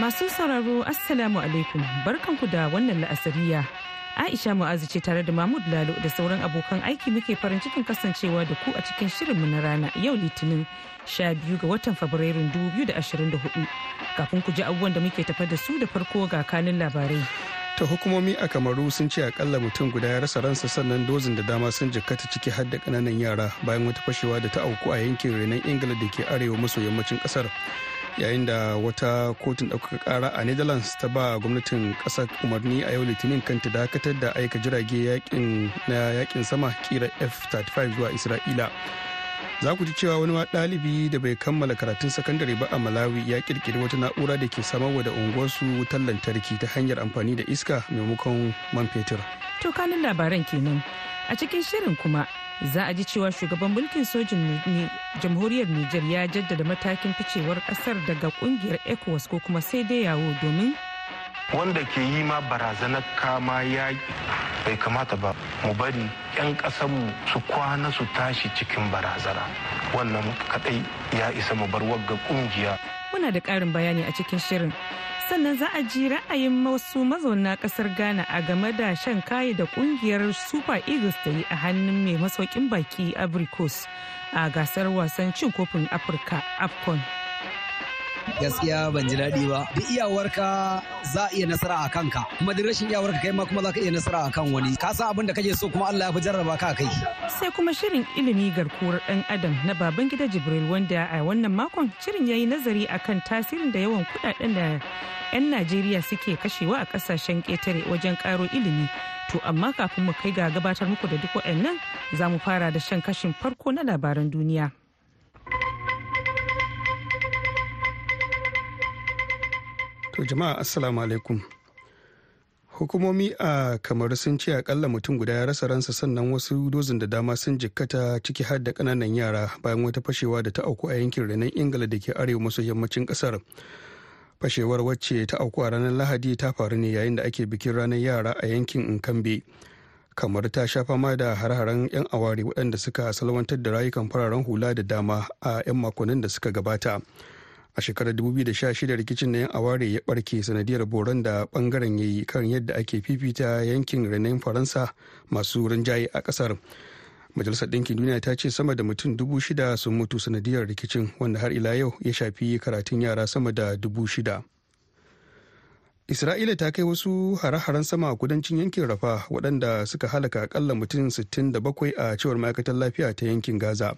Masu sauraro Assalamu alaikum barkanku da wannan la'asariya. Aisha Mu'azu ce tare da Mahmud Lalo da sauran abokan aiki muke farin cikin kasancewa da ku a cikin shirinmu na rana yau Litinin 12 ga watan Fabrairun 2024. Kafin ku ji abubuwan da muke tafa da su da farko ga kanin labarai. ta hukumomi a kamaru sun ce akalla mutum guda ya rasa ransa sannan dozin da dama sun jikkata ciki har da ƙananan yara bayan wata fashewa da ta auku a yankin renon ingila da ke arewa maso yammacin ƙasar yayin da wata kotun ɗaukaka ƙara a netherlands ta ba gwamnatin ƙasar umarni a yau litinin kan ta dakatar da aika jirage na yaƙin sama kira f-35 zuwa isra'ila za ku ji cewa wani ɗalibi da bai kammala karatun sakandare ba a malawi ya kirkiri wata na'ura da ke samarwa da unguwarsu wutar lantarki ta hanyar amfani da iska maimakon man fetur To kanin labaran kenan. A cikin shirin kuma za a ji cewa shugaban mulkin sojin jamhuriyar Nijar ya jaddada matakin ficewar ƙasar daga ƙungiyar ECOWAS ko kuma sai dai yawo domin wanda ke yi ma barazanar kama yaƙi bai kamata ba. Mu bari 'yan ƙasanmu su kwana su tashi cikin barazana. Wannan kadai ya isa mu bar wagga ƙungiya muna da ƙarin bayani a cikin shirin. Sannan za a ji ra'ayin wasu mazauna ƙasar Ghana a game da shan kayi da ƙungiyar Super Eagles ta yi a hannun mai masaukin baki Abricos a gasar wasan cin kofin Afirka AFCON. Gaskiya ban ji daɗi ba duk iyawarka za a iya nasara a kanka kuma duk rashin iyawarka kai ma kuma za ka iya nasara a kan wani ka san abin da kake so kuma Allah ya fi jarraba ka kai Sai kuma shirin ilimi garkuwar ɗan adam na baban gida Jibril wanda a wannan makon shirin ya yi nazari akan tasirin da yawan kuɗaɗen da 'yan Najeriya suke kashewa a ƙasashen ƙetare wajen ƙaro ilimi. To amma kafin mu kai ga gabatar muku da duk waɗannan za mu fara da shan kashin farko na labaran duniya. To jama'a assalamu alaikum. Hukumomi a kamar sun ce akalla mutum guda ya rasa ransa sannan wasu dozin da dama sun jikkata ciki har da ƙananan yara bayan wata fashewa da ta auku a yankin renon ingila da ke arewa maso yammacin ƙasar fashewar wacce ta auku a ranar lahadi ta faru ne yayin da ake bikin ranar yara a yankin nkambe kamar ta sha fama da har-haren 'yan aware waɗanda suka salwantar da rayukan fararen hula da dama a 'yan makonnin da suka gabata. A shekarar 2016 rikicin na 'yan aware ya barke sanadiyar boron da ɓangaren ya yi kan yadda ake fifita yankin renon faransa masu rinjaye a ƙasar majalisar ɗinkin duniya ta ce sama da mutum dubu shida sun mutu sanadiyar rikicin wanda har ila yau ya shafi karatun yara sama da dubu shida. Isra'ila ta kai wasu hare-haren sama a kudancin yankin rafa waɗanda suka halaka akalla mutum 67 a cewar ma'aikatar lafiya ta yankin gaza.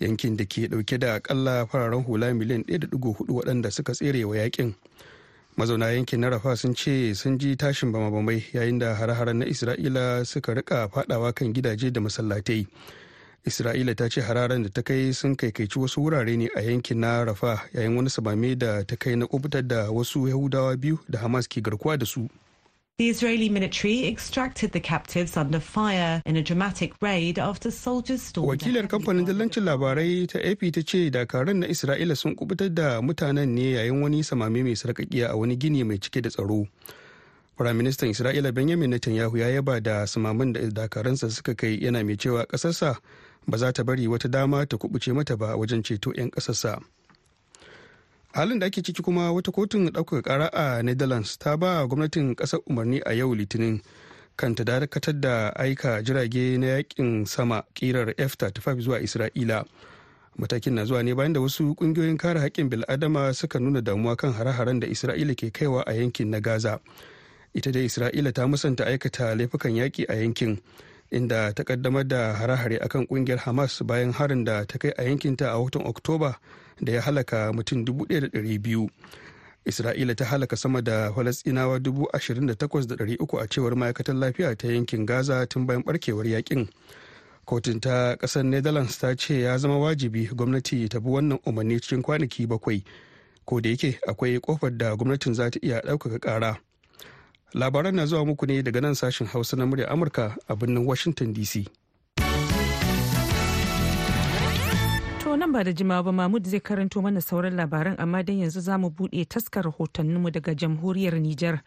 Yankin da ke ɗauke da akalla fararen hula miliyan 1.4 waɗanda suka tsere wa yaƙin. Mazauna yankin na rafa sun ce sun ji tashin bama-bamai yayin da hare-haren na isra'ila suka riƙa fadawa kan gidaje da masallatai. Isra'ila ta ce hararen da ta kai sun kaikaici wasu wurare ne a yankin na rafa yayin wani samame da ta kai na kuɓutar da wasu yahudawa biyu da hamas ke garkuwa da su. The Israeli military extracted the captives under fire in a dramatic raid after soldiers stormed. Wakilar kamfanin dillancin labarai ta AP ta ce dakarun na Isra'ila sun kuɓutar da mutanen ne yayin wani samame mai sarkakiya a wani gini mai cike da tsaro. Firaministan Isra'ila Benjamin Netanyahu ya yaba da samamin da dakaransa suka kai yana mai cewa ƙasarsa ba za ta bari wata dama ta kubuce mata ba wajen ceto 'yan ƙasarsa. Halin da ake ciki kuma wata kotun ɗaukaka ƙara a netherlands ta ba gwamnatin ƙasar umarni a yau litinin kan ta dakatar da aika jirage na yaƙin sama kirar f-35 zuwa isra'ila. Matakin na zuwa ne bayan da wasu ƙungiyoyin kare haƙƙin bil'adama suka nuna damuwa kan hare-haren da isra'ila ke kaiwa a yankin na gaza. Ita dai isra'ila ta musanta aikata laifukan yaƙi a yankin inda ta kaddamar da hare-hare akan ƙungiyar hamas bayan harin da ta kai a yankinta a watan oktoba da ya halaka mutum 1,200 isra'ila ta halaka sama da falasɗinawa 28,300 a cewar ma'aikatar lafiya ta yankin gaza tun bayan barkewar yaƙin kotun ta ƙasar netherlands ta ce ya zama wajibi gwamnati ta bi wannan umarni cikin kwanaki bakwai. Ko da yake akwai ƙofar da gwamnatin za ta iya ɗaukaka ƙara. Labaran na zuwa muku ne daga nan sashen hausa na murya amurka a birnin washington dc To nan ba da jimawa ba Mahmud zai karanto mana sauran labaran amma dan yanzu za mu buɗe taskar rahotanninmu daga jamhuriyar Nijar.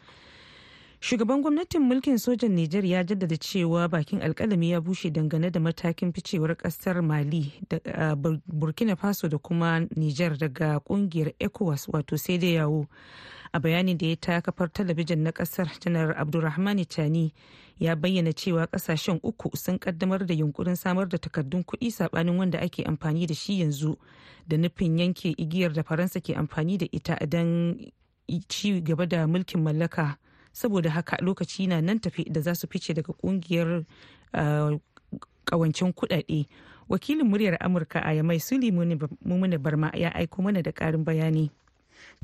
Shugaban gwamnatin mulkin sojan Nijar ya jaddada cewa bakin alkalami ya bushe dangane da matakin ficewar ƙasar Mali da Burkina Faso da kuma Nijar daga ƙungiyar ECOWAS wato sai da yawo. A bayanin da ya ta kafar talabijin na ƙasar janar Abdulrahman Tani ya bayyana cewa ƙasashen uku sun kaddamar da yunkurin samar da takardun kuɗi sabanin wanda ake amfani da shi yanzu da nufin yanke igiyar da Faransa ke amfani da ita don ci gaba da mulkin mallaka. saboda haka lokaci na nan tafi da za su fice daga ƙungiyar kawancin kudade wakilin muryar amurka a yamai suli mumuni barma ya aiko mana da karin bayani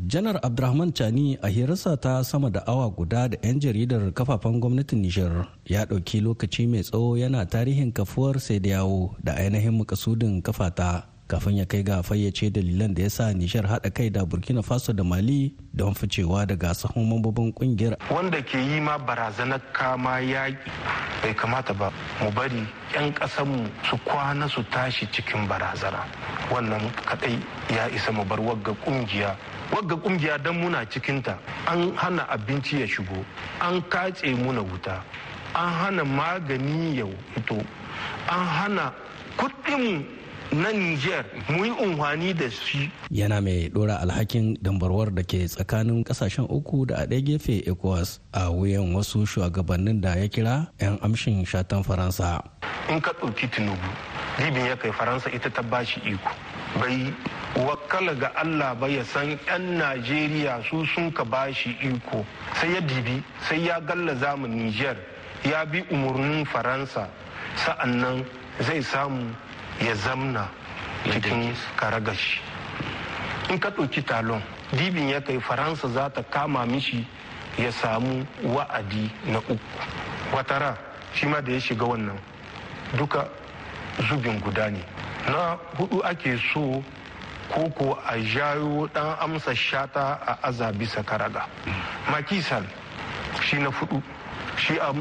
janar abdulrahman chani a hirarsa ta sama da awa guda da 'yan jaridar kafafen gwamnatin nijar ya ɗauki lokaci mai tsawo yana tarihin kafuwar sai da yawo da ainihin makasudin kafata kafin ya kai ga fayyace dalilan da ya sa nishar haɗa kai da burkina faso da mali don ficewa daga sahun mambobin ƙungiyar wanda ke yi ma barazanar kama yaƙi bai kamata ba mu bari 'yan ƙasanmu su kwana su tashi cikin barazana. Wannan kadai ya isa mu bar wagga ƙungiya wagga ƙungiya don muna cikinta an hana abinci ya shigo an kace muna wuta an hana magani ya fito an hana kuɗin na Niger mu yi unhwani da shi. Yana mai dora alhakin dambarwar da ke tsakanin ƙasashen uku da a ɗaya gefe ECOWAS a wuyan wasu shugabannin da ya kira 'yan amshin shatan Faransa. In ka ɗauki Tinubu, Libin ya kai Faransa ita ta bashi iko. Bai wakala ga Allah ba ya san 'yan Najeriya su sun ka bashi iko. Sai ya dibi, sai ya galla za mu Niger, ya bi umarnin Faransa, sa'an nan zai samu ya zamna cikin karagashi in ka ɗauki talon dibin ya kai faransa za ta kama mishi ya samu wa'adi na uku. Watara shi ma da ya shiga wannan duka zubin guda ne. Na huɗu ake so koko a jayo dan amsa shata a aza bisa karaga. Makisal shi na fudu shi a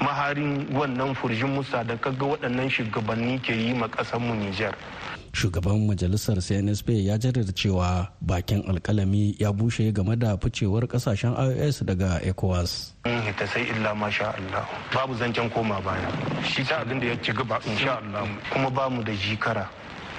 maharin wannan furjin musa da kaga waɗannan shugabanni ke yi ma mu Nijar. Shugaban majalisar CNSP ya jaddada cewa bakin alkalami ya bushe game da ficewar ƙasashen IOS daga ECOWAS. ta sai illa masha Allah. Babu zancen koma baya. Shi ta abin da ya ci gaba insha Allah. Kuma ba mu da jikara.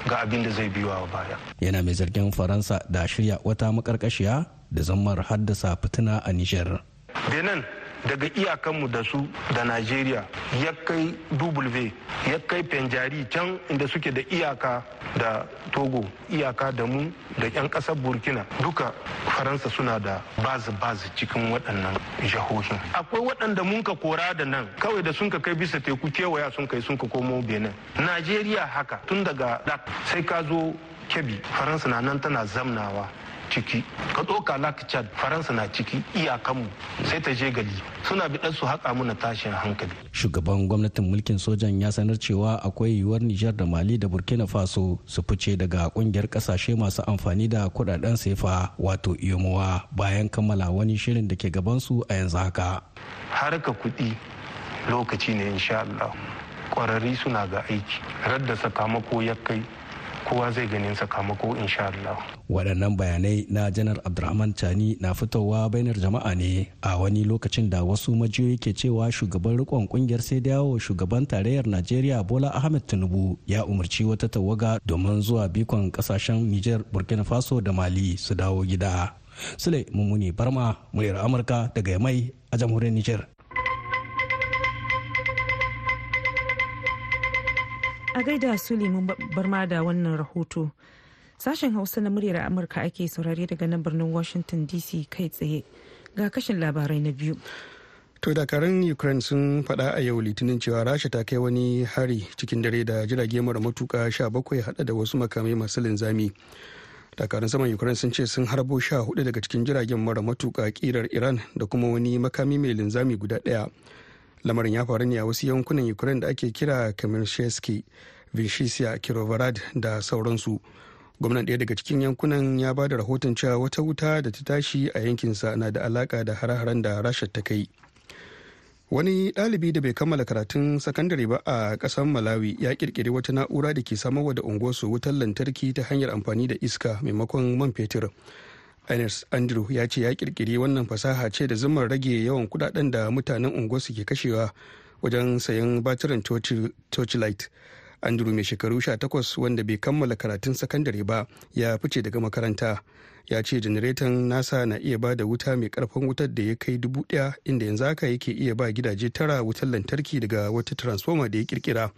Ga abin da zai biyo baya. Yana mai zargin Faransa da shirya wata makarkashiya da zammar haddasa fitina a Nijar. Benin daga iyakanmu da su da Najeriya ya kai W ya kai Penjari can inda suke da iyaka da Togo iyaka da mu da 'yan ƙasar Burkina duka Faransa suna da bazi-bazi cikin waɗannan jihohin. Akwai waɗanda mun ka kora da nan kawai da sun ka kai bisa teku kewaya sun kai sun ka komo Benin. Najeriya haka tun daga sai ka zo Kebbi Faransa na nan tana zamnawa ciki. Ka ɗauka lak chad faransa na ciki iyakanmu sai ta je gali suna biɗar su haƙa muna tashin hankali. Shugaban gwamnatin mulkin sojan ya sanar cewa akwai yiwuwar nijar da mali da burkina faso su fice daga ƙungiyar ƙasashe masu amfani da kuɗaɗen sefa wato iyomowa bayan kammala wani shirin da ke gabansu a yanzu haka. Harka kuɗi lokaci ne insha Allah. Ƙwararri suna ga aiki. Radda sakamako ya kai kowa zai ganin sakamako insha Allah. waɗannan bayanai na janar abdulrahman tani na fitowa bainar jama'a ne a wani lokacin da wasu majiyoyi ke cewa shugaban rikon ƙungiyar sai da yawo shugaban tarayyar najeriya bola ahmed tinubu ya umarci wata tawaga domin zuwa bikon ƙasashen niger burkina faso da mali su dawo gida sule mummuni barma muryar amurka daga mai a jamhuriyar niger a gaida Suleiman barma da wannan rahoto. Sashen Hausa na muryar Amurka ake saurare daga nan birnin Washington DC kai tsaye ga kashin labarai na biyu. To dakarun Ukraine sun faɗa a yau litinin cewa Rasha ta kai wani hari cikin dare da jirage mara matuka 17 hada da wasu makamai masu linzami. dakarun saman ukraine sun ce sun harbo sha huɗu daga cikin jiragen mara matuka kirar iran da kuma wani makami mai linzami guda ɗaya lamarin ya faru ne a wasu yankunan ukraine da ake kira kamersheski vinshisia kirovarad da sauransu. Gwamnan ɗaya daga cikin yankunan ya ba da rahoton cewa wata wuta da ta tashi a yankinsa na da alaka da hare-haren da rasha ta kai. Wani ɗalibi da bai kammala karatun sakandare ba a ƙasar malawi ya ƙirƙiri wata na'ura da ke samarwa da unguwarsu wutar lantarki ta hanyar amfani da iska maimakon man fetur. Ines andrew ya ce ya ƙirƙiri wannan fasaha ce da zumar rage yawan kuɗaɗen da mutanen unguwarsu ke kashewa wajen sayan batirin torchlight. Andrew mai shekaru 18 wanda bai kammala karatun sakandare ba ya fice daga makaranta. Ya ce janareton nasa na iya ba da wuta mai ƙarfin wutar da ya kai dubu ɗaya inda yanzu haka yake iya ba gidaje tara wutar lantarki daga wata transformer da ya kirkira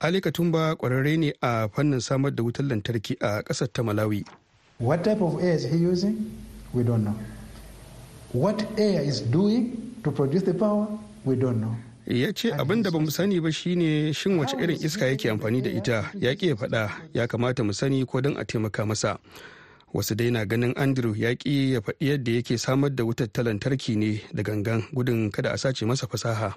ali katumba kwararre ne a fannin samar da wutar lantarki a ƙasar ta malawi. What type of air is he using? We don't know. What air is doing to produce the power? We don't know. Ya ce abin da ba mu sani ba shine shin wace irin iska yake amfani da ita? Ya ya faɗa. Ya kamata mu sani ko don a taimaka masa. Wasu dai na ganin andrew ya ƙi ya faɗi yadda yake samar da wutar ta lantarki ne da gangan gudun kada a sace masa fasaha.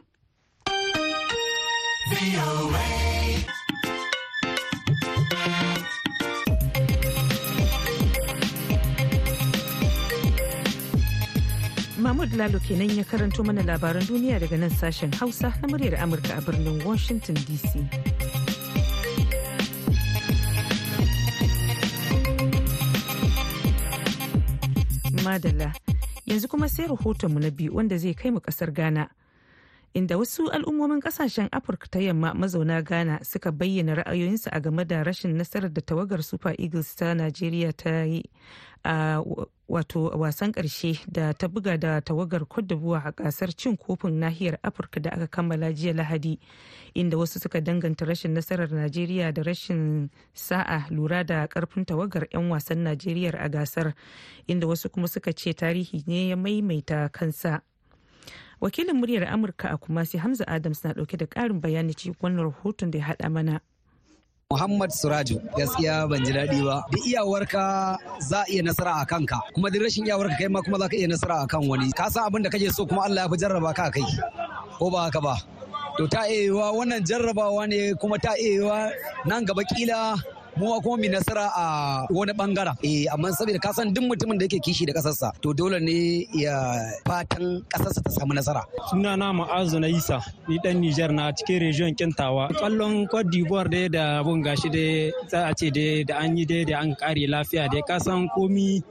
Mahmud Lalo kenan ya karanto mana labaran duniya daga nan sashen Hausa na muryar Amurka a birnin Washington DC. Madalla yanzu kuma sai rahotonmu na biyu wanda zai kai mu ƙasar Ghana. Inda wasu al'ummomin ƙasashen Afirka ta yamma mazauna Ghana suka bayyana ra'ayoyinsu a game da rashin nasarar da tawagar Super Eagles ta Najeriya ta yi a wato wasan ƙarshe da ta buga da tawagar Cote a gasar cin kofin nahiyar Afirka da aka kammala jiya Lahadi inda wasu suka danganta rashin nasarar Najeriya da rashin sa'a lura da ƙarfin tawagar 'yan wasan Najeriya a gasar inda wasu kuma suka ce tarihi ne ya maimaita kansa. Wakilin muryar Amurka a Kumasi Hamza Adams na ɗauke da karin bayani cikin wannan rahoton da ya hada mana. Muhammad Suraju gaskiya ban ji daɗi ba. Duk iyawarka za iya nasara a kanka kuma duk rashin iyawarka kai ma kuma za ka iya nasara a kan wani. Ka san abin da kake so kuma Allah ya fi jarraba ka kai. Ko ba haka ba? To ta iya wannan jarrabawa ne kuma ta iya nan gaba kila mu kuma mu nasara a wani ɓangaren. Eh amma saboda ka san duk mutumin da yake kishi da kasarsa to dole ne ya fatan kasarsa ta samu nasara. Suna na ma'azu na isa ni dan Niger na cikin region Kintawa kallon Cote d'Ivoire dai da bun gashi dai za a ce dai da an yi dai da an kare lafiya dai. Ka san komi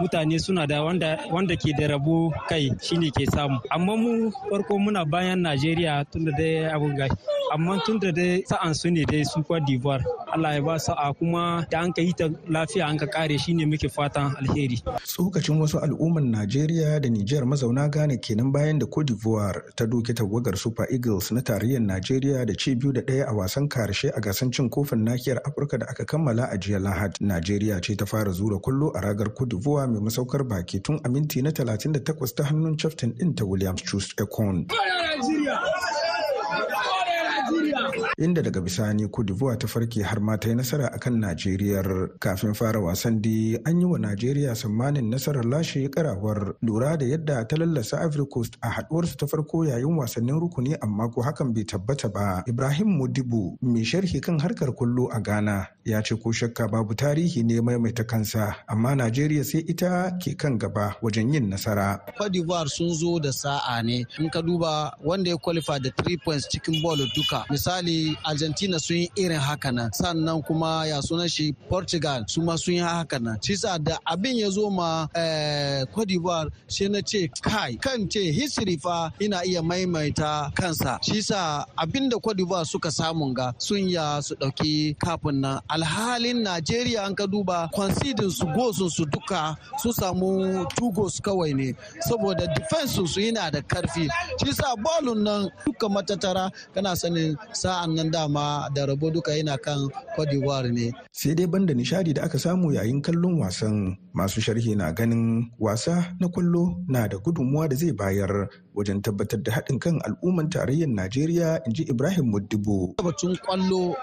mutane suna da wanda wanda ke da rabo kai shine ke samu. Amma mu farko muna bayan Najeriya tunda dai abun gashi. Amma tunda dai sa'an su ne dai su Cote d'Ivoire Allah ya ba sa'a kuma da an ka yi ta lafiya an ka kare shine muke fatan alheri. Tsokacin wasu al'umman Najeriya da Nijar mazauna Ghana kenan bayan da Cote d'Ivoire ta doke tawagar Super Eagles na tarayyar Najeriya da ci biyu da ɗaya a wasan ƙarshe a gasan cin kofin nahiyar Afirka da aka kammala a jiya Lahad. Najeriya ce ta fara zura kullo a ragar Cote d'Ivoire mai masaukar baki tun a minti na 38 ta hannun captain ɗin ta Williams Chus Ekon. Inda daga bisani Cote ta farke har ma ta yi nasara akan Najeriya kafin fara wasan da an yi wa Najeriya sammanin nasarar lashe karawar lura da yadda ta lallasa Ivory Coast a haduwarsu ta farko yayin wasannin rukuni amma ko hakan bai tabbata ba. Ibrahim Modibo mai sharhi kan harkar kullo a Ghana ya ce ko shakka babu tarihi ne maimaita kansa amma Najeriya sai ita ke kan gaba wajen yin nasara. Cote sun zo da sa'a ne in ka duba wanda ya qualify da 3 points cikin ball duka misali argentina sun yi irin haka nan. Sannan kuma ya sunan shi portugal su ma sun yi haka nan. Shi sa da abin ya zo ma cote d'ivoire shi na ce kai kan ce history fa ina iya maimaita kansa. Shi sa abin da cote d'ivoire suka samun ga sun ya su ɗauki kafin nan. Alhalin najeriya an ka duba considin su gosun su duka su samu two goals kawai ne. Saboda defense su yana da ƙarfi. Shi sa bolun nan duka matatara kana sanin sa'an nan dama da rabo duka yana kan Cote d'Ivoire ne. Sai dai banda nishadi da aka samu yayin kallon wasan masu sharhi na ganin wasa na ƙwallo na da gudunmuwa da zai bayar wajen tabbatar da haɗin kan al'umman tarayyar Najeriya in ji Ibrahim Muddibo. Batun ƙwallo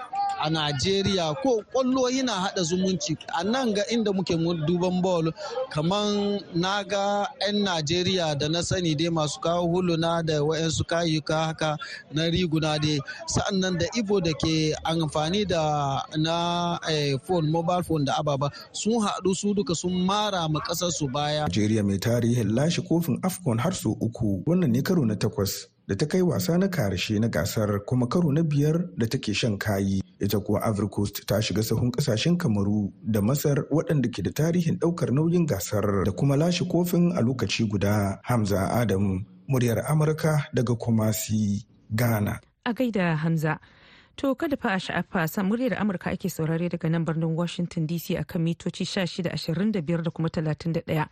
a Najeriya ko ƙwallo yana hada zumunci. A nan ga inda muke duban ball kaman na ga 'yan Najeriya da na sani dai masu kawo huluna da wa'yansu kayyuka haka na riguna dai. Sa'annan da ibo da ke amfani da na phone mobile phone da ababa sun haɗu su duka sun mara ma ƙasar su baya. Najeriya mai tarihin lashe kofin AFCON har sau uku. Wannan ne karo na takwas. Da ta kai wasa na ƙarshe na gasar kuma karo na biyar da take shan kayi. Ita kuwa Ivory Coast ta shiga sahun ƙasashen kamaru da masar waɗanda ke da tarihin ɗaukar nauyin gasar da kuma lashe kofin a lokaci guda. Hamza adamu muryar amurka daga kumasi ghana. A gaida hamza. To kada fa a sha'afa san muryar Amurka ake saurare daga nan birnin Washington DC akan mitoci 1625 da kuma 31.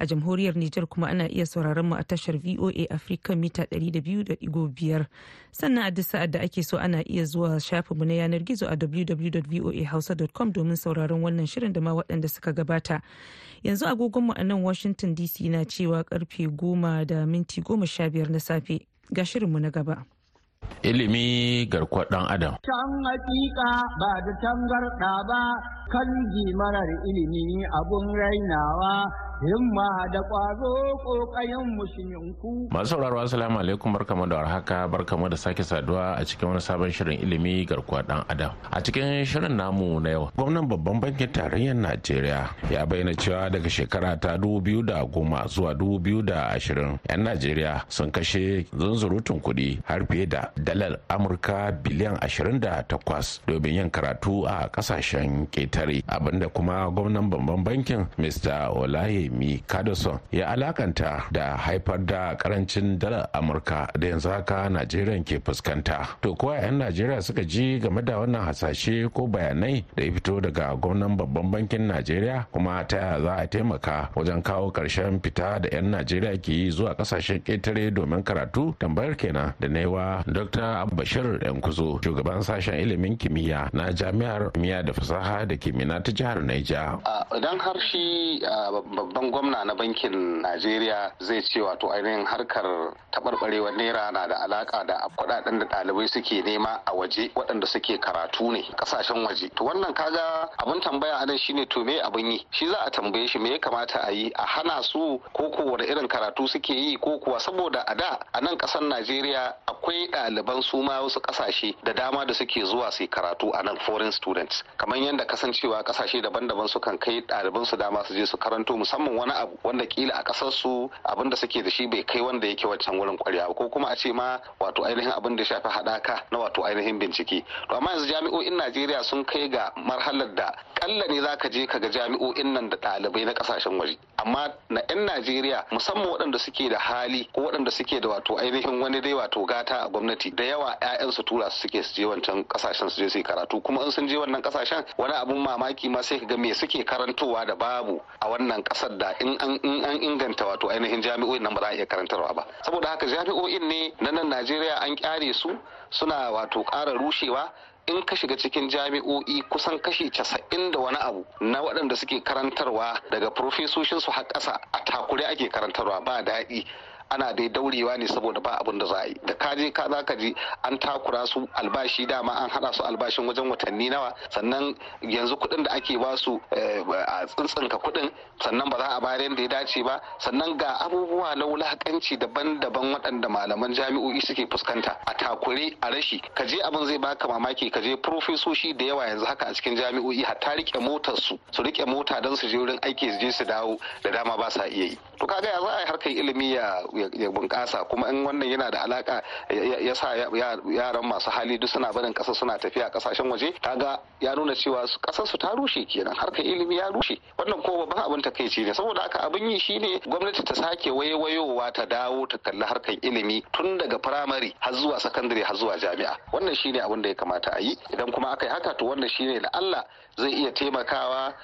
A jamhuriyar Nijar kuma ana iya sauraron mu a tashar VOA Africa mita 200.5. Sannan a duk sa'ad da ake so ana iya zuwa shafinmu na yanar gizo a www.voahausa.com domin sauraron wannan shirin da ma waɗanda suka gabata. Yanzu agogonmu a nan Washington DC na cewa ƙarfe goma da minti goma sha biyar na safe. Ga shirinmu na gaba. Ilimi garkuwar ɗan adam. Can hakika ba da tangarɗa ba kan marar ilimi abun rainawa himma da ƙwazo ƙoƙayen musulminku. Masu sauraro assalamu alaikum barkamu da warhaka barkamu da sake saduwa a cikin wani sabon shirin ilimi garkuwa ɗan adam. A cikin shirin namu na yau gwamnan babban bankin tarayyar Najeriya ya bayyana cewa daga shekara ta dubu da goma zuwa dubu da ashirin 'yan Najeriya sun kashe zunzurutun kuɗi har fiye da dalar Amurka biliyan ashirin da takwas domin yin karatu a ƙasashen ƙetare abin da kuma gwamnan babban bankin Mr. Olaye mi Kadoson ya alakanta da haifar da ƙarancin dalar Amurka da yanzu haka Najeriya ke fuskanta. To kuwa 'yan Najeriya suka ji game da wannan hasashe ko bayanai da ya fito daga gwamnan babban bankin Najeriya kuma ta yaya za a taimaka wajen kawo ƙarshen fita da 'yan Najeriya ke yi zuwa ƙasashen ƙetare domin karatu tambayar kenan da na wa Dr. Bashir Yankuzo shugaban sashen ilimin kimiyya na jami'ar kimiyya da fasaha da kimiyya ta jihar Naija. Idan har shi babban gwamna na bankin najeriya zai ce wato ainihin harkar taɓarɓarewar naira na da alaka da kuɗaɗen da ɗalibai suke nema a waje waɗanda suke karatu ne ƙasashen waje. To wannan kaga abin tambaya a nan shine to me abin yi? Shi za a tambaye shi me ya kamata a yi a hana su ko ko wani irin karatu suke yi ko kuwa saboda a da a nan ƙasar najeriya akwai ɗaliban su ma wasu ƙasashe da dama da suke zuwa su karatu a nan foreign students. Kamar yadda kasancewa ƙasashe daban-daban sukan kai ɗaliban su dama su je su karanto musamman wani abu wanda kila a ƙasar su abin da suke da shi bai kai wanda yake wancan wurin kwarya ko kuma a ce ma wato ainihin abin da shafi hadaka na wato ainihin bincike. To amma yanzu jami'o'in Najeriya sun kai ga marhalar da kalla ne zaka je kaga jami'o'in nan da ɗalibai na ƙasashen waje. Amma na 'yan Najeriya musamman waɗanda suke da hali ko waɗanda suke da wato ainihin wani dai wato gata a gwamnati da yawa 'ya'yan su tura su suke su je wancan ƙasashen su je su karatu. Kuma in sun je wannan ƙasashen wani abun mamaki ma sai ka ga me suke karantowa da babu a wannan ƙasar da in an inganta wato ainihin jami'o'in nan ba za a iya karantarwa ba. Saboda haka jami'o'in ne na nan Najeriya an kyare su suna wato ƙara rushewa. In ka shiga cikin jami'o'i kusan kashi casa'in da wani abu na waɗanda suke karantarwa daga profesoshin su har ƙasa a takure ake karantarwa ba daɗi. Ana dai daurewa ne saboda ba abin da za a yi. Da kaje ka za ka ji an takura su albashi dama an hada su albashin wajen watanni nawa. Sannan yanzu kuɗin da ake ba su a tsintsinka kuɗin sannan ba za a bayar yadda ya dace ba. Sannan ga abubuwa na wulakanci daban-daban waɗanda malaman jami'o'i suke fuskanta. A takure a rashi. Ka je abin zai baka mamaki ka je profesoshi da yawa yanzu haka a cikin jami'o'i hatta riƙe motar su su riƙe mota don su je wurin aiki su je su dawo da dama ba sa iya yi. To kaga ya za a yi harkar ilimi ya ya bunƙasa. Kuma in wannan yana da alaka ya sa yaran masu hali duk suna barin ƙasa suna tafiya ƙasashen waje kaga ya nuna cewa ƙasar su ta rushe kenan. Harkar ilimi ya rushe. Wannan ko babban abin takaici ne. Saboda haka abin yi shine gwamnati ta sake wayewayowa ta dawo ta kalli harkar ilimi tun daga firamare har zuwa sakandare har zuwa jami'a. Wannan shine abin da ya kamata a yi. Idan kuma aka yi haka to wannan shine da Allah zai iya taimakawa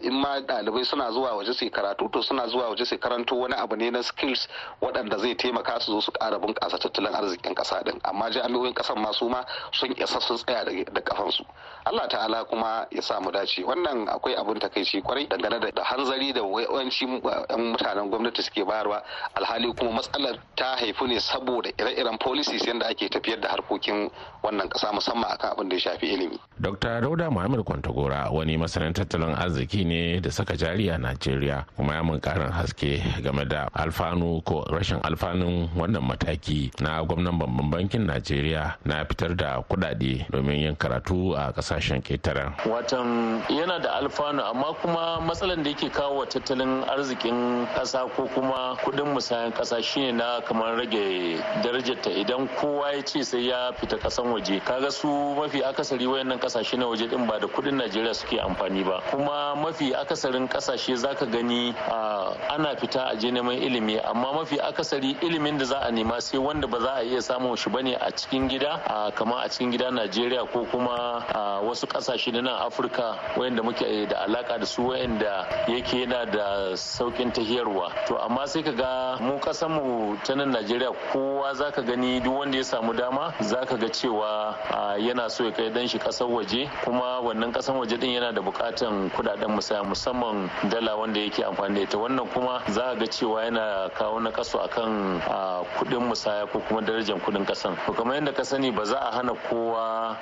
in ma ɗalibai suna zuwa waje su karatu to suna zuwa waje su karanto wani abu ne na skills waɗanda zai taimaka su zo su ƙara bunƙasa tattalin arzikin ƙasa din amma jami'o'in ƙasan ma su ma sun isa sun tsaya da kafansu Allah ta'ala kuma ya sa mu dace wannan akwai abin takaici ƙwarai dangane da hanzari da yawanci mutanen gwamnati suke bayarwa alhali kuma matsalar ta haifu ne saboda ire-iren policies yadda ake tafiyar da harkokin wannan kasa musamman akan abin da ya shafi ilimi. Dr. Dauda Muhammad Kwantagora wani masanin tattalin arziki ne da saka jari a Najeriya. Kuma ya mun karin haske game da alfanu ko rashin alfanun wannan mataki na gwamnan babban bankin Najeriya na fitar da kudade domin yin karatu a ƙasashen ketaren. Watan yana da alfanu amma kuma matsalan da yake kawo wa tattalin arzikin kasa ko kuma kuɗin musayan kasa shine na kamar rage darajarta. Idan kowa ya ce sai ya fita kasan waje kaga su mafi akasari wayannan ƙasashe na waje din ba da kuɗin najeriya suke amfani ba. Kuma mafi akasarin ƙasashe zaka gani ana fita a je neman ilimi. Amma mafi akasari ilimin da za a nema sai wanda ba za a iya samun shi ba ne a cikin gida kamar a cikin gida najeriya ko kuma wasu ƙasashe na nan afirka wayanda muke da alaka da su wayanda yake yana da saukin tahiyarwa. To amma sai ka ga mu mu ta nan najeriya kowa zaka gani duk wanda ya samu dama zaka ga cewa yana so ya kai dan shi ƙasar waje. Kuma wannan ƙasar waje din yana da bukatan kuɗaɗen musaya musamman dala wanda yake amfani da ita. Wannan kuma za ga cewa yana kawo na kaso akan kuɗin musaya ko kuma darajar kuɗin kasan to kamar yadda ka sani ba za a hana kowa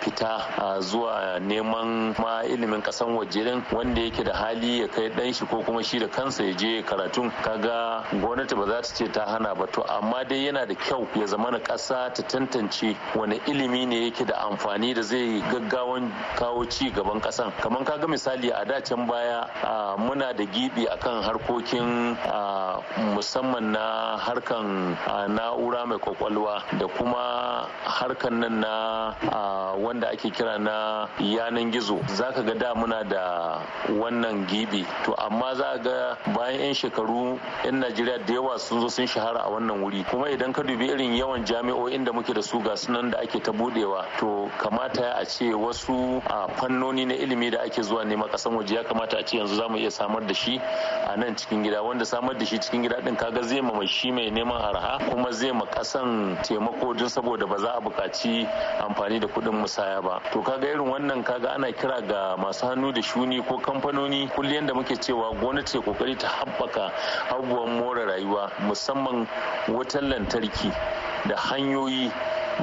fita zuwa neman ma ilimin kasan waje wanda yake da hali ya kai dan shi ko kuma shi da kansa ya je karatun. Kaga gwamnati ba za ta ce ta hana ba. To amma dai yana da kyau ya zama na kasa ta tantance wani ilimi ne yake da amfani da zai gaggawan kawo ci gaban kasan kamar kaga misali a dacen baya muna da gibi akan harkokin musamman na harkan na'ura mai ƙwaƙwalwa da kuma harkan nan na wanda ake kira na yanan gizo. Zaka ga da muna da wannan gibi. To amma za ga bayan 'yan shekaru 'yan najeriya da yawa sun zo sun shahara a wannan wuri. Kuma idan ka dubi irin yawan jami'o'in da muke da su ga sunan da ake ta budewa to kamata a ce wasu a fannoni na ilimi da ake zuwa nema kasan waje ya kamata a ce yanzu za mu iya samar da shi a nan cikin gida. Wanda samar da shi cikin gida din kaga zai ma shi mai neman arha kuma zai ma kasan taimako don saboda ba za a buƙaci amfani da kuɗin musaya ba. To kaga irin wannan kaga ana kira ga masu hannu da shuni ko kamfanoni. Kullum da muke cewa gwamnati ƙoƙari ta haɓaka abubuwan more rayuwa musamman wutar lantarki da hanyoyi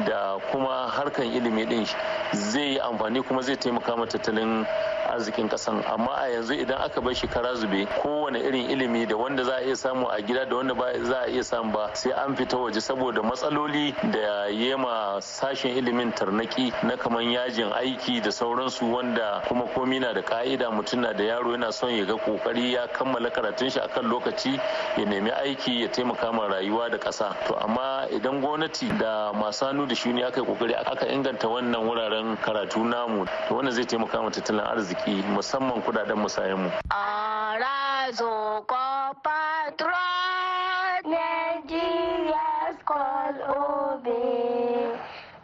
da kuma harkan ilimi din zai yi amfani kuma zai taimaka ma tattalin arzikin kasan. Amma a yanzu idan aka bar shi kara zube kowane irin ilimi da wanda za a iya samu a gida da wanda ba za a iya samu ba sai an fita waje saboda matsaloli da yema sashen ilimin tarnaki na kaman yajin aiki da sauransu wanda kuma komi na da ka'ida mutum na da yaro yana son ya ga ƙoƙari ya kammala karatun shi akan lokaci ya nemi aiki ya taimaka ma rayuwa da ƙasa. To amma idan gwamnati da masu hannu da shuni aka yi ƙoƙari aka inganta wannan wuraren karatu namu to wannan zai taimaka ma tattalin arziki. Musamman kudaden musayen mu.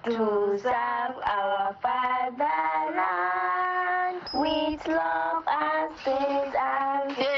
To serve our fatherland with love and faith and faith.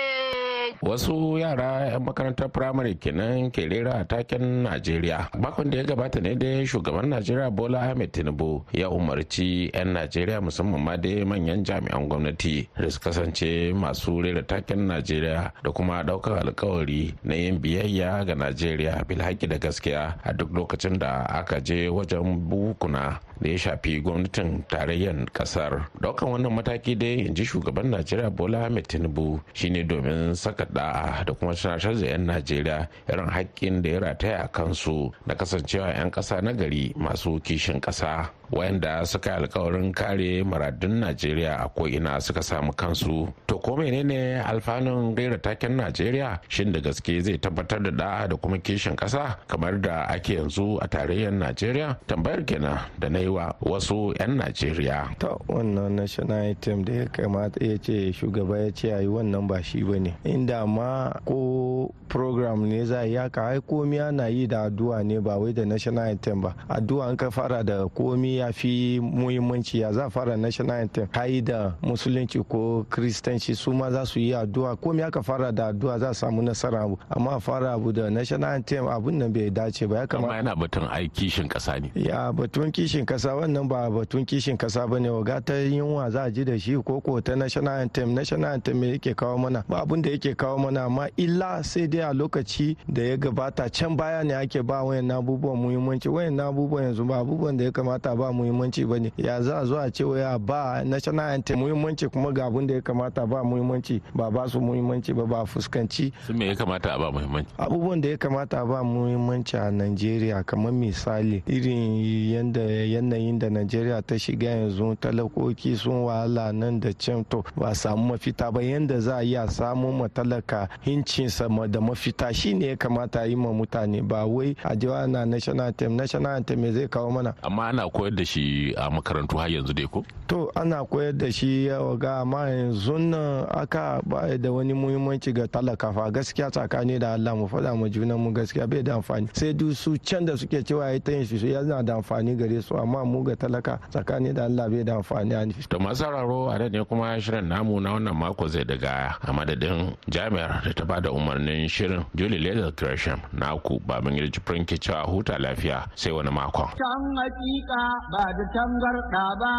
Wasu yara 'yan makarantar firamare kenan ke rera a taken najeriya. Bakon da ya gabata ne dai shugaban najeriya bola ahmed tinubu ya umarci 'yan najeriya musamman ma dai manyan jami'an gwamnati da su kasance masu rera taken najeriya da kuma ɗaukar alkawari na yin biyayya ga najeriya. Bilhaki da gaskiya a duk lokacin da aka je wajen bukuna. Da ya shafi gwamnatin tarayyar ƙasar. Daukan wannan mataki dai in ji shugaban najeriya bola ahmed tinubu shine domin saka da'a da kuma tunatar da 'yan najeriya irin haƙƙin da ya rataya a kansu na kasancewa 'yan ƙasa na gari masu kishin ƙasa. Wayanda suka yi alkawarin kare maradun najeriya a ko'ina suka samu kansu. To ko menene alfanun gaira taken najeriya? Shin da gaske zai tabbatar da da'a da kuma kishin ƙasa kamar da ake yanzu a tarayyar najeriya? Tambayar kenan da na yi wa wasu 'yan najeriya. Ta wannan national item da ya kamata ya ce shugaba ya ce ayi wannan ba shi ba ne. Inda ma ko program ne za a ka ai komi ana yi da addu'a ne ba wai da national item ba. Addu'a an ka fara da komi ya fi muhimmanci ya za fara national item yi da musulunci ko kristanci su ma za su yi addu'a. Komi aka fara da addu'a za a samu nasara. Abu amma fara abu da national anthem abun nan bai dace ba ya kamata yana batun ai kishin kasa ne. Ya batun kishin kasa wannan ba batun kishin kasa ba ne. Waga ta yunwa za a ji da shi ko ko ta national anthem. National anthem me yake kawo mana? Ba abun da yake kawo mana amma illa sai dai a lokaci da ya gabata. Can baya ne ake ba wayan abubuwan muhimmanci. Wayan abubuwan yanzu ba abubuwan da ya kamata ba muhimmanci ba ne. Ya za a zo a ce waya ba national anthem muhimmanci kuma ga abun da ya kamata ba muhimmanci? Ba ba su muhimmanci ba ba fuskanci. Su me ya kamata a ba muhimmanci? Abubuwan da ya kamata a ba muhimmanci a Najeriya kamar misali irin yanda yanayin da Najeriya ta shiga yanzu talakoki sun wahala nan da can to ba samu mafita ba. Yanda za a iya samu matalaka hincinsa da mafita shine ya kamata yi ma mutane. Ba wai a jiwa na national anthem national anthem zai kawo mana? Amma ana koyar da shi a makarantu har yanzu dai ko? To ana koyar da shi yawa ga amma yanzu nan aka ba da wani muhimmanci ga talaka fa. Gaskiya tsakani da Allah mu faɗa mu junan mu gaskiya bai da amfani. Sai su can da suke cewa ya ta yin shi yana da amfani gare su. Amma mu ga talaka tsakani da Allah bai da amfani a nufi. to masu sauraro a ne kuma shirin namu na wannan mako zai daga a madadin jami'ar da ta ba da umarnin shirin Julie Leather Gresham na ku babin gida jibrin ke cewa huta lafiya sai wani makon. Can hakika ba da tangarɗa ba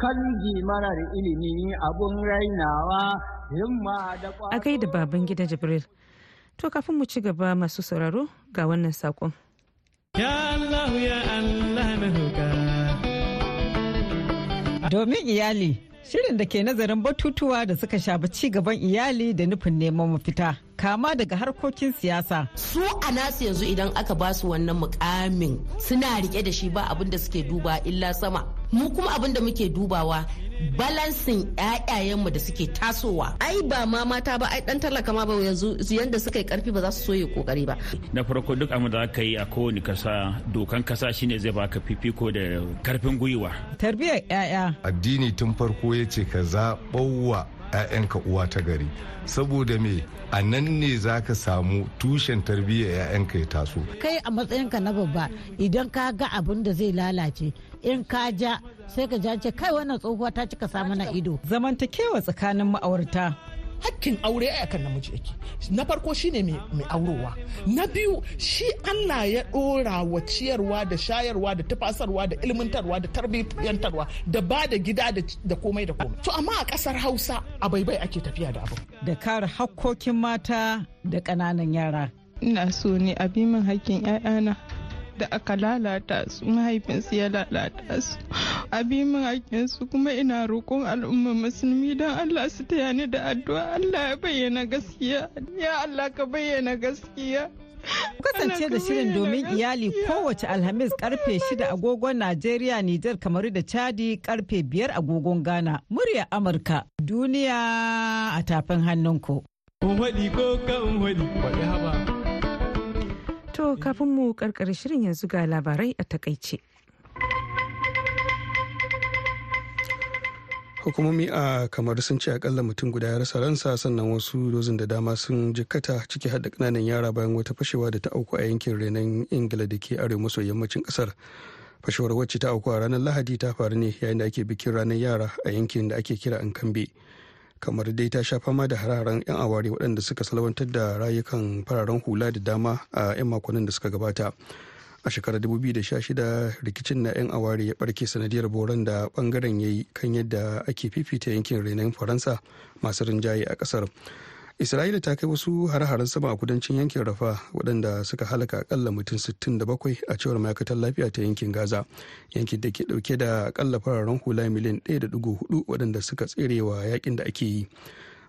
kan marar ilimi abun rainawa himma da A gaida baban gida Jibril. To kafin mu ci gaba masu sauraro ga wannan saƙon. Ya Allah ya Allah na roƙa. Domin iyali, shirin da ke nazarin batutuwa da suka shafi ci gaban iyali da nufin neman mafita. Kama daga harkokin siyasa. Su a nasu yanzu idan aka ba su wannan mukamin suna riƙe da shi ba abin da suke duba illa sama. Mu kuma abin da muke dubawa balansin ƴaƴayenmu da suke tasowa. Ai ba ma mata ba ai dan talaka ma ba yanzu yanda suka yi ƙarfi ba za su so yi ƙoƙari ba. Na farko duk abin da aka yi a kowane kasa dokan kasa shine zai baka fifiko da ƙarfin gwiwa. Tarbiyyar ƴaƴa. Addini tun farko ya ce ka zaɓauwa 'ya'yanka uwa ta gari. Saboda me? A nan ne za ka samu tushen tarbiyyar 'ya'yanka ya taso. Kai a matsayinka na babba idan ka ga abin da zai lalace in ka ja sai ka ja ce kai wannan tsohuwa ta cika sa mana ido. zamantakewa tsakanin ma'aurata hakkin aure a kan namiji yake. Na farko shine mai aurowa. Na biyu shi Allah ya dora wa ciyarwa da shayarwa da tafasarwa da ilmantarwa da tarbiyyantarwa da ba da gida da komai da komai. To amma a ƙasar Hausa a baibai ake tafiya da abu da kare hakkokin mata da ƙananan yara. Ina so ne a bi min hakkin 'ya'yana. Da aka lalata su mahaifinsu ya lalata su a bi min hakinsu kuma ina roƙon al'umma musulmi don Allah su taya ni da addu'a Allah ya bayyana gaskiya ya Allah ka bayyana gaskiya kasance da shirin domin iyali kowace alhamis ƙarfe 6 agogon Najeriya, Nijar, Kamaru da Chadi ƙarfe 5 agogon Ghana. Murya Amurka, duniya a tafin hannunku. ko kan haba. To kafin mu karkar shirin yanzu ga labarai a taƙaice. hukumomi a kamar sun ce akalla mutum guda ya rasa ransa sannan wasu dozin da dama sun jikkata ciki hada ƙananan yara bayan wata fashewa da ta auku a yankin renon ingila da ke arewa maso yammacin ƙasar fashewar wacce ta auku a ranar lahadi ta faru ne yayin da ake bikin ranar yara a yankin da ake kira ankambe kamar dai ta sha fama da hararen 'yan aware waɗanda suka salwantar da rayukan fararen hula da dama a 'yan makonnin da suka gabata. A shekarar 2016 rikicin na 'yan aware ya barke sanadiyar boron da ɓangaren ya yi kan yadda ake fifita yankin renon faransa masu rinjaye a ƙasar isra'ila ta kai wasu hare-haren sama a kudancin yankin rafa waɗanda suka halaka akalla mutum 67 a cewar ma'aikatar lafiya ta yankin gaza. Yankin da ke ɗauke da akalla fararen hula miliyan 1.4 waɗanda suka tserewa yaƙin da ake yi.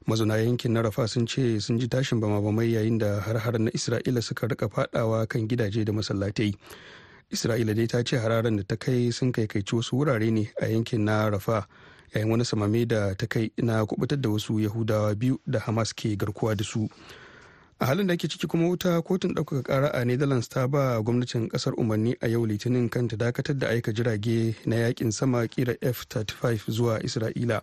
Mazauna yankin na rafa sun ce sun ji tashin bama-bamai yayin da har-haren na isra'ila suka riƙa fadawa kan gidaje da masallatai. Isra'ila dai ta ce hararen da ta kai sun kaikaici wasu wurare ne a yankin na rafa yayin wani samame da ta kai na kuɓutar da wasu yahudawa biyu da hamas ke garkuwa da su. A halin da ake ciki kuma wuta kotun ɗaukaka ƙara a netherlands ta ba gwamnatin ƙasar umarni a yau litinin kan ta dakatar da aika jirage na yaƙin sama kira f-35 zuwa isra'ila.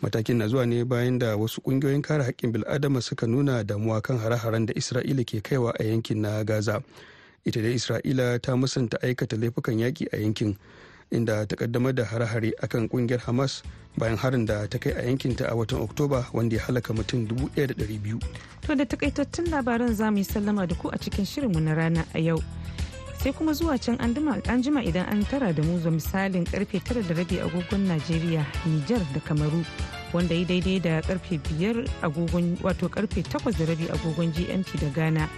Matakin na zuwa ne bayan da wasu ƙungiyoyin kare haƙƙin bil'adama suka nuna damuwa kan hare-haren da isra'ila ke kaiwa a yankin na gaza. Ita dai isra'ila ta musanta aikata laifukan yaƙi a yankin. Inda ta kaddamar da hare-hare akan ƙungiyar hamas bayan harin da ta kai a yankinta a watan oktoba wanda ya halaka mutum 1,200 To da takaitattun labaran za mu yi sallama da ku a cikin shirinmu na rana a yau. Sai kuma zuwa can an jima idan an tara da mu misalin ƙarfe tara da rabi agogon Najeriya, Nijar da Kamaru wanda ya daidai da ƙarfe biyar agogon wato ƙarfe takwas da rabi agogon GMT da Ghana.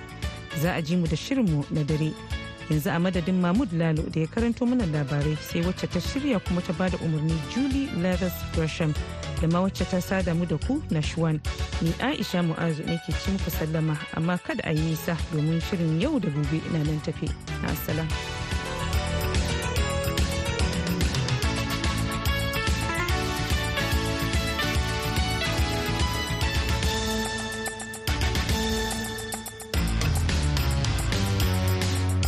Za a ji mu da shirinmu na dare. Yanzu a madadin mahmud lalo da ya karanto mana labarai sai wacce ta shirya kuma ta ba da umarni julie leathers gresham da ma wacce ta sada mu da ku na shwan ni aisha mu'azu ne ke ci muku sallama amma kada a yi nisa domin shirin yau da gobe ina nan tafe. Na